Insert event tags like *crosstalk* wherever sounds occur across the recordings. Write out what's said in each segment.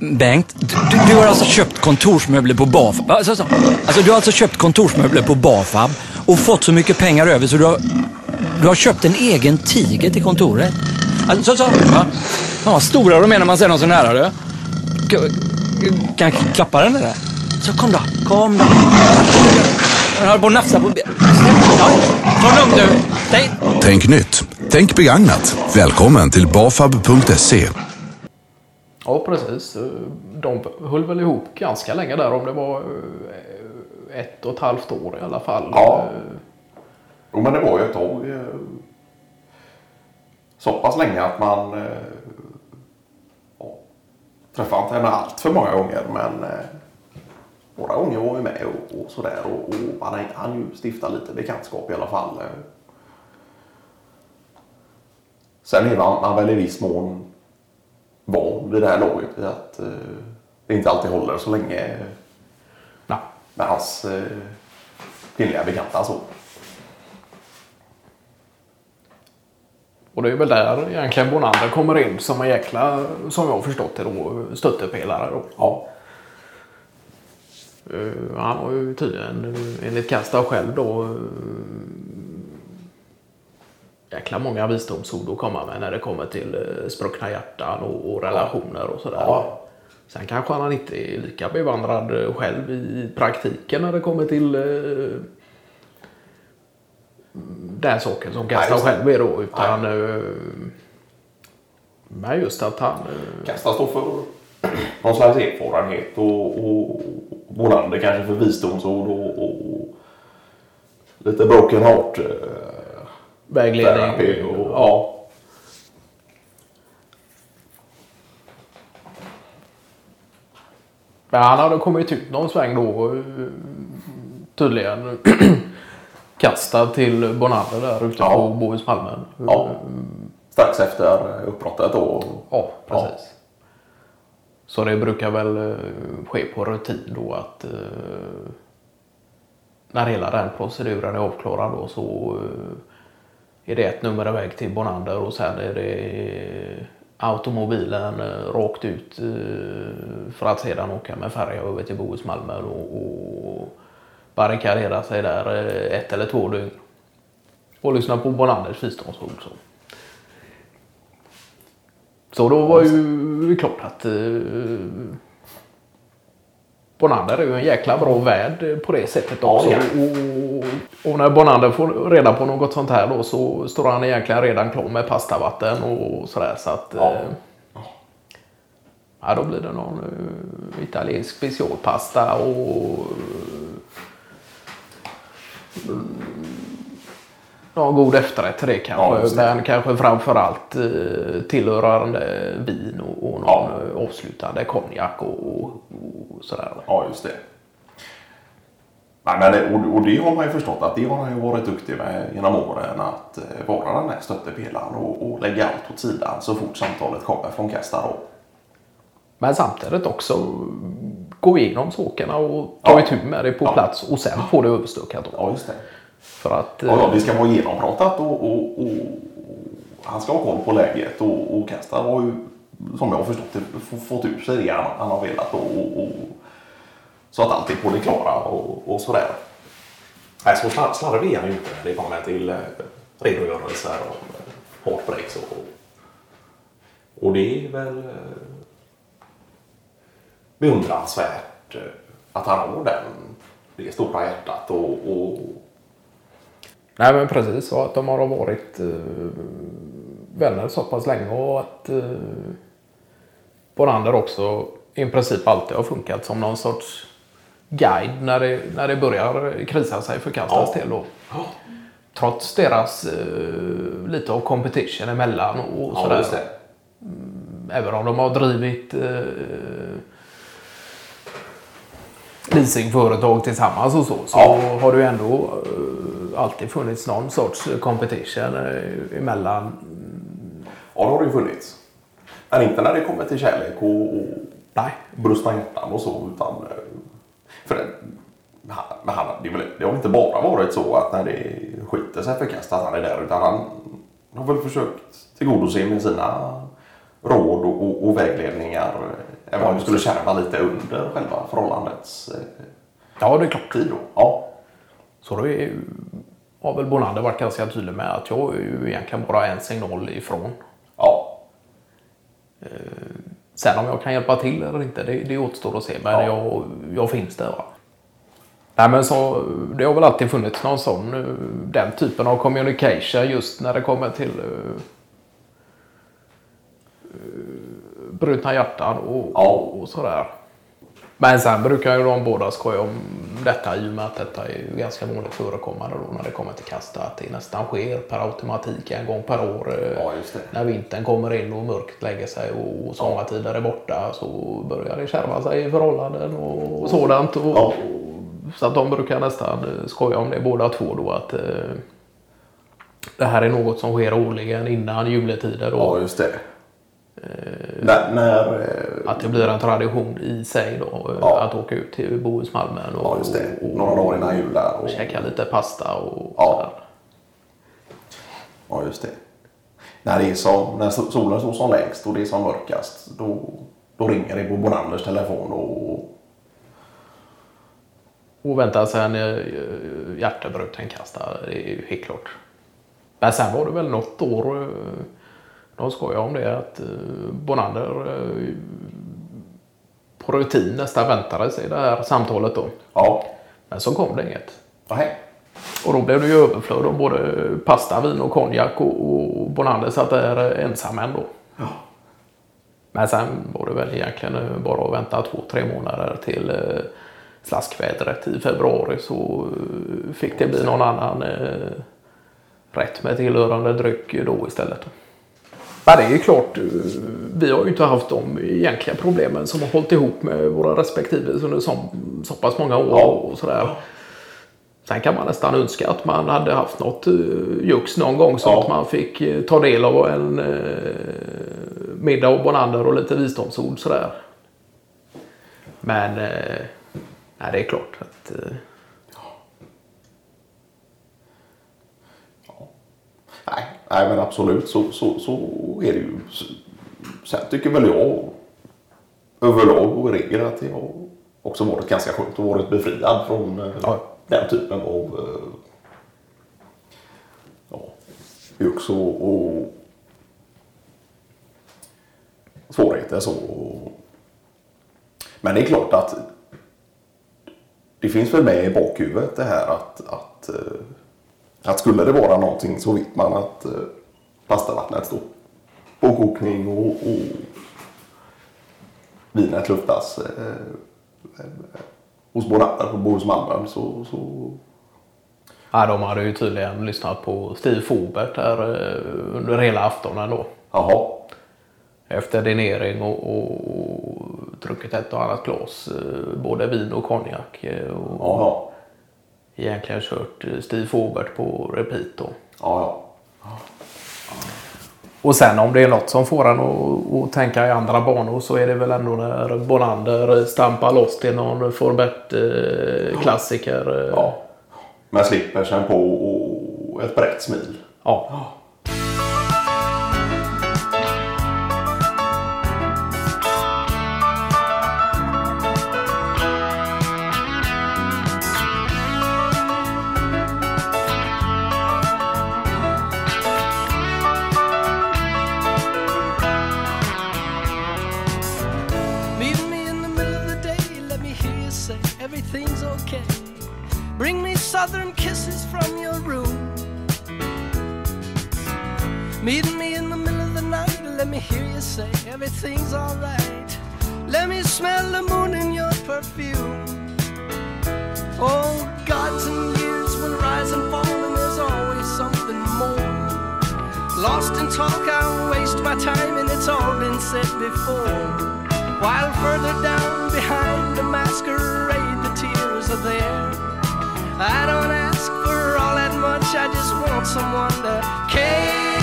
Bengt, du, du har alltså köpt kontorsmöbler på Bafab. Alltså, alltså, alltså, du har alltså köpt kontorsmöbler på Bafab och fått så mycket pengar över så du har, du har köpt en egen tiger till kontoret. Alltså, så, så. Ja. Fan vad stora de är när man ser dem så nära du. Kan jag klappa den där? Så kom då, kom då. Jag höll på att nafsa på benet. Ta lugnt nu. Tänk nytt. Tänk begagnat. Välkommen till bafab.se. Ja, precis. De höll väl ihop ganska länge där, om det var eh, ett och ett halvt år i alla fall. Ja. Jo, men det var ju ett tag. Eh, så pass länge att man eh, ja, träffade inte henne allt för många gånger. Men några gånger var vi med och, och sådär. Och, och man hann ju stifta lite bekantskap i alla fall. Sen är man, man väl i viss mån vid det här laget vid att eh, det inte alltid håller så länge Nej. med hans eh, kvinnliga bekanta. Så. Och det är väl där egentligen Bonander kommer in som en jäkla, som jag har förstått det då, stöttepelare då. Ja. Eh, Han har ju tydligen, enligt Kasta själv då, eh, jäkla många visdomsord att komma med när det kommer till eh, spruckna hjärtan och, och relationer och sådär. Ja. Sen kanske han inte är lika bevandrad eh, själv i praktiken när det kommer till eh, den saken som Kasta Nej, just det. själv är då. Utan, eh, men just att han... eh, Kasta står för någon slags erfarenhet och, och Bonander kanske för visdomsord och, och lite broken heart. eh, Vägledning. och, ja. ja. Men han hade kommit ut någon sväng då. eh, Tydligen *clears throat* kastad till Bonander där ute Ja. på Bohusmalmen. Ja. Strax efter uppbrottet då. Ja, precis. Så det brukar väl eh, ske på rutin då att eh, när hela den proceduren är avklarad då så eh, är det ett nummer väg till Bonander och sen är det eh, automobilen eh, rakt ut eh, för att sedan åka med färja över till Bohusmalmen och, och barrikadera sig där ett eller två dygn. Och lyssna på Bonanders visdomsord. Så. Så då var ju klart att Bonander är ju en jäkla bra värd på det sättet också. Ja, Och, och när Bonander får reda på något sånt här då så står han egentligen redan klar med pastavatten och sådär. Så att, Ja. eh, ja, då blir det någon eh, italiensk specialpasta och eh, någon god efterrätt till det kanske. Ja, det. men kanske framförallt eh, tillhörande vin och, och någon Ja. avslutande konjak och, och, och sådär. Ja, just det. Nej, men det, och, det har man ju förstått att det har han ju varit duktig med genom åren. Att eh, vara den här stöttepelaren och, och lägga allt åt sidan så fort samtalet kommer från Kasta. Men samtidigt också gå igenom sakerna och ta Ja. itu med det på plats och sen få det överstökat. Ja, just det. För att, eh, Ja, ja, det ska vara genompratat och, och, och han ska ha koll på läget och, och Kasta har ju som jag har förstått det fått ur sig det han, han har velat och, och, så att allt är på det klara och, och sådär. Nej, så slar- slarvig är han ju inte när det kommer till eh, redogörelser om eh, heartbreaks och, och det är väl eh, beundransvärt eh, Att han har den, det stora hjärtat och, och Nej men precis, och att de har varit eh, vänner så pass länge och att eh, Bonander också i princip alltid har funkat som någon sorts guide när det, när det börjar krisa sig för Kastas Ja. del. Då. Trots deras eh, lite av competition emellan och ja, sådär. det. Även om de har drivit eh, leasingföretag tillsammans och så, så Ja. har ju ändå eh, alltid funnits någon sorts competition eh, emellan. Ja, det har det ju funnits. Men inte när det kommer till kärlek och, och Nej, brustna hjärtan och så. Utan, eh, för det, han, det, väl- det har inte bara varit så att när det skiter sig för Kast att han är där. Utan han har väl försökt tillgodose med sina råd och, och, och vägledningar Även om det skulle kärva lite under själva förhållandets eh, Ja, det är klart. tid då. Ja. Så då är, har väl Bonander varit ganska tydlig med att jag är ju egentligen bara en signal ifrån. Ja. Sen om jag kan hjälpa till eller inte, det, det återstår att se. Men Ja. jag, jag finns där. Va? Nej, men så, det har väl alltid funnits någon sån, eh, den typen av communication just när det kommer till uh, brutna hjärtan och, Ja. och, och sådär. Men sen brukar ju de båda skoja om detta i och med att detta är ganska vanligt förekommande då när det kommer till kasta. Att det nästan sker per automatik en gång per år. Ja. När vintern kommer in och mörkret lägger sig och sommartiden är borta så börjar det kärva sig i förhållanden och, och sådant. Och, Ja. Så att de brukar nästan eh, skoja om det båda två då att eh, det här är något som sker årligen innan juletider. Då, ja, just det. När, när, eh, Att det blir en tradition i sig då eh, Ja. att åka ut till Bohusmalmen och, ja, just det. Några dagar innan jul där. och Och, käka lite pasta och Ja. sådär. ja, just det. När, det är som, när so- solen står som lägst och det är som mörkast då, då ringer det på Bonanders telefon och Och vänta sig en eh, hjärtebruten kasta, det är ju helt klart. Men sen var det väl något år, eh, de skojade om det, att eh, Bonander eh, på rutin nästan väntade sig det här samtalet då. ja, Men så kom det inget. nej. Och då blev det ju överflöd av både pasta, vin och konjak och, och Bonander satt där ensam ändå. Men sen var det väl egentligen eh, bara att vänta två, tre månader till slaskvädret i februari så fick det bli någon annan rätt med tillhörande dryck då istället. Men det är ju klart, eh, vi har ju inte haft de egentliga problemen som har hållit ihop med våra respektive under så, så pass många år och sådär. Sen kan man nästan önska att man hade haft något uh, jux någon gång så Ja. att man fick eh, ta del av en uh, middag och bonander och lite visdomsord sådär. Men uh, nej, det är klart att uh, Nej, men absolut så, så, så är det ju. Sen tycker väl jag överlag och i regel att det har också varit ganska skönt att varit befriad från eh, Ja. den typen av eh, ja, jux och, och svårigheter. Så. Men det är klart att det finns väl med i bakhuvudet det här att, att, eh, att skulle det vara någonting så vet man att eh, pastavattnet står på kokning och, och vinet luftas eh, eh, hos Bonander på Bohusmalmen så, så ja, de hade ju tydligen lyssnat på Steve Fobert där uh, under hela aftonen då. jaha. Efter dinering och, och druckit ett och annat glas, eh, både vin och konjak. eh, Och Jaha. Egentligen kört eh, Steve Fobert på repeat då. Ja, ja. Och sen om det är något som får en att, att tänka i andra banor så är det väl ändå när Bonander stampar loss till någon Forbett-klassiker. Eh, ja. Men slipper sen på och ett brett smil. ja. Southern kisses from your room. Meet me in the middle of the night, let me hear you say everything's alright. Let me smell the moon in your perfume. Oh, gods and years will rise and fall, and there's always something more. Lost in talk, I waste my time, and it's all been said before. While further down behind the masquerade, the tears are there. I don't ask for all that much, I just want someone to care.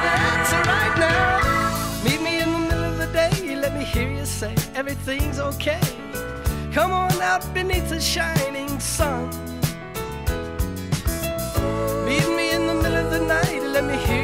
That's right now. Meet me in the middle of the day, let me hear you say everything's okay. Come on out beneath the shining sun. Meet me in the middle of the night, let me hear